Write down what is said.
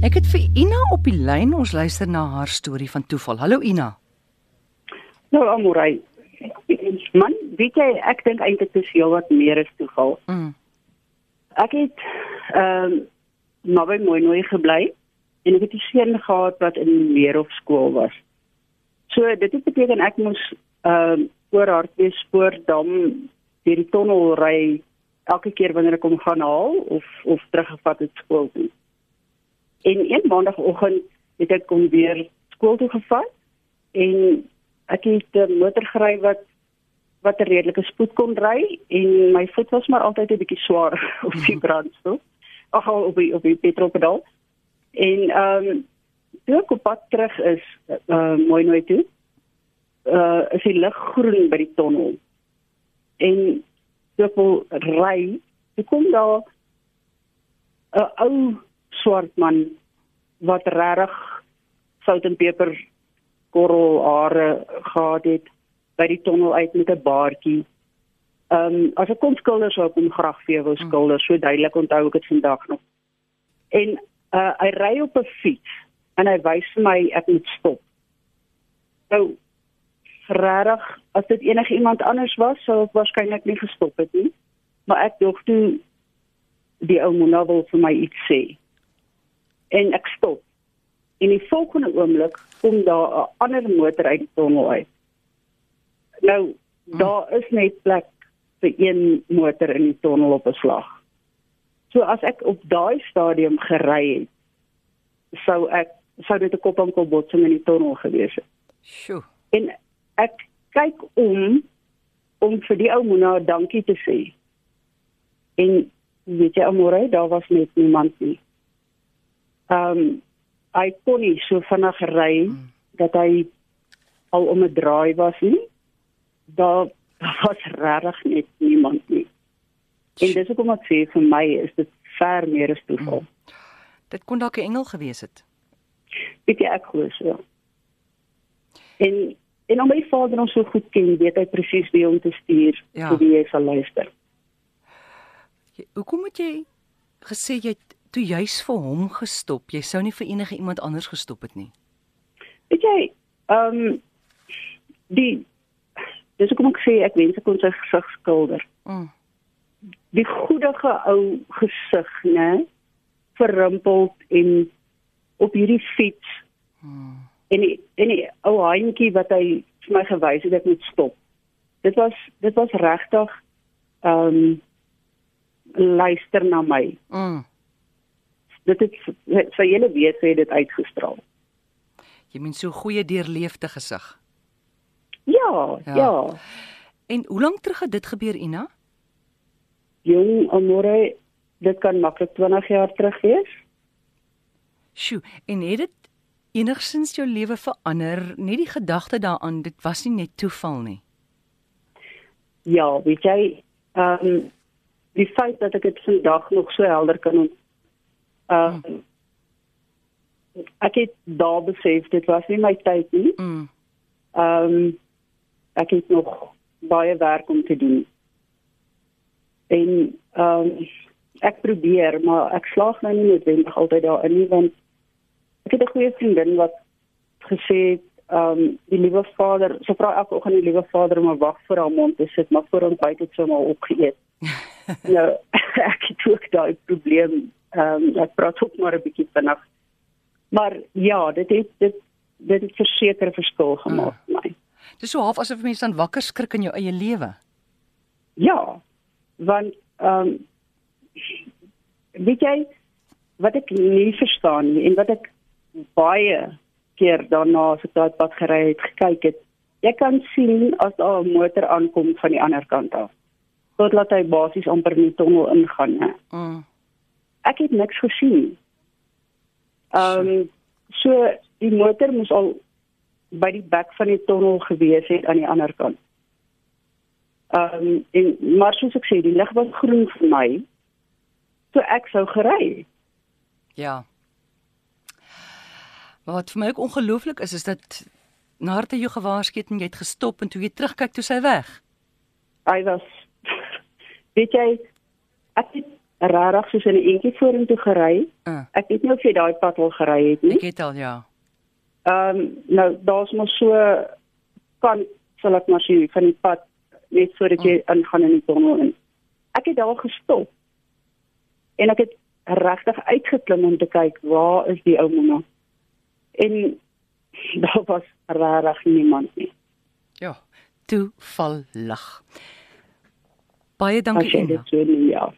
Ek het vir Ina op die lyn. Ons luister na haar storie van toeval. Hallo Ina. Nou Amorai. Man, weet jy, ek dink eintlik dis heel wat meer as toeval. Mm. Ek het ehm um, naby Mooinooi gebly en ek het 'n seun gehad wat in die Meerhof skool was. So dit het beteken ek moes ehm um, oor Hartbees spoordam deur die tonnel ry elke keer wanneer ek hom gaan haal of of teruggevat het skool toe. En een maandagooggend het ek hom weer skool toe gevat en ek het 'n motor gery wat wat 'n redelike spoed kon ry en my voet was maar altyd 'n bietjie swaar op die brandstof. Ag op die op die petrolpedaal. En ehm um, toe ek op pad terug is, uh mooi nooit toe. Uh is die lig groen by die tonnel. En toe ek wil ry, toe kom daar 'n ou swart man wat regtig sout en peper korrel hare gehad het by die tonnel uit met 'n baardjie. Ehm um, as ek kon skilder sou ek hom graag vir jou wou skilder, so duidelik onthou ek dit vandag nog. En uh, hy ry op 'n fiets en hy wys vir my ek moet stop. Nou regtig as dit enige iemand anders was, sou ek waarskynlik nie gestop het nie. Maar ek dink toe die ou mona wil vir my iets sê. En ek stop. En die volgende oomblik kom daar 'n ander motor uit die tonnel uit. Nou daar is net plek vir een motor in die tonnel op 'n slag. So as ek op daai stadium gery het, sou ek sou dit 'n kop-aan-kop botsing in die tonnel gewees het. Sjoe. En ek kyk om om vir die ou Mona dankie te sê. En weet jy almore, daar was net niemand nie. Ehm um, hy kon nie so vinnig ry hmm. dat hy al om 'n draai was nie. Daar was regtig net niemand nie. En dis hoekom ek sê vir my is dit ver meer as toeval. Hmm. Dit kon dalk 'n engel gewees het. Weet jy ek glo so. En en om my vader ons so goed ken, weet hy presies wie om te stuur ja. vir wie hy sal luister. Hoekom het jy gesê jy toe juis vir hom gestop? Jy sou nie vir enige iemand anders gestop het nie. Weet jy, ehm um, die dis hoekom ek sê ek wens ek kon sy gesig skilder. Mm. Die goedige ou gesig, né? Verrimpeld en op hierdie fiets. Mm. En die, en die ou handjie wat hy vir my gewys het ek moet stop. Dit was dit was regtig ehm um, luister na my. Mm. Dit het vir julle weet sê dit uitgestraal. Jy meen so goeie deurleefde gesig. Ja, ja, ja. En hoe lank terug het dit gebeur, Ina? Jong, amore, dit kan maklik 20 jaar terug wees. Sjoe, en het dit enigsins jou lewe verander? Net die gedagte daaraan, dit was nie net toeval nie. Ja, weet jy, ehm um, die feit dat ek dit vandag nog so helder kan ehm um, ek het daar besef dit was nie my tyd nie. Mm. Ehm um, ek het nog baie werk om te doen. En ehm um, ek probeer, maar ek slaag nou nie noodwendig altyd daarin nie want ek het 'n goeie vriendin wat gesê het ehm um, die liewe vader, so vra ook aan die liewe vader om 'n wag vir haar mond te sit, maar voor ontbyt het sy maar opgeëet. nou ek het ook daai probleem. Ehm um, ek praat ook maar 'n bietjie vinnig. Maar ja, dit het dit dit het verseker verskil gemaak vir mm. my. Dis so half asof mense dan wakker skrik in jou eie lewe. Ja. Want ehm um, weet jy wat ek nie verstaan nie en wat ek baie keer daarna as ek daai pad gery het gekyk het. Jy kan sien as daar 'n motor aankom van die ander kant af. Tot laat hy basies amper in die tonnel ingaan, hè. Mm. Ek het niks gesien. Ehm um, so die motor moes al by die bek van die tonnel gewees het aan die ander kant. Ehm um, en maar soos ek sê, die lig was groen vir my. So ek sou gery. Ja. Maar wat vir my ook ongelooflik is is dat nadat jy gewaarsku het en jy het gestop en toe jy terugkyk toe sy weg. Hy was weet jy ek het regtig soos in 'n entjie vorentoe gery. Uh, Ek weet nie of jy daai pad al gery het nie. ek het al ja. Ehm um, nou daar's mos so kan sal ek maar sê van die pad net voordat jy ingaan in die tonnel in. Ek het daar gestop. En ek het regtig uitgeklim om te kyk waar is die ou mona. En daar was regtig niemand nie. Ja, toevallig. Baie As dankie jy Ina. dit so nie ja.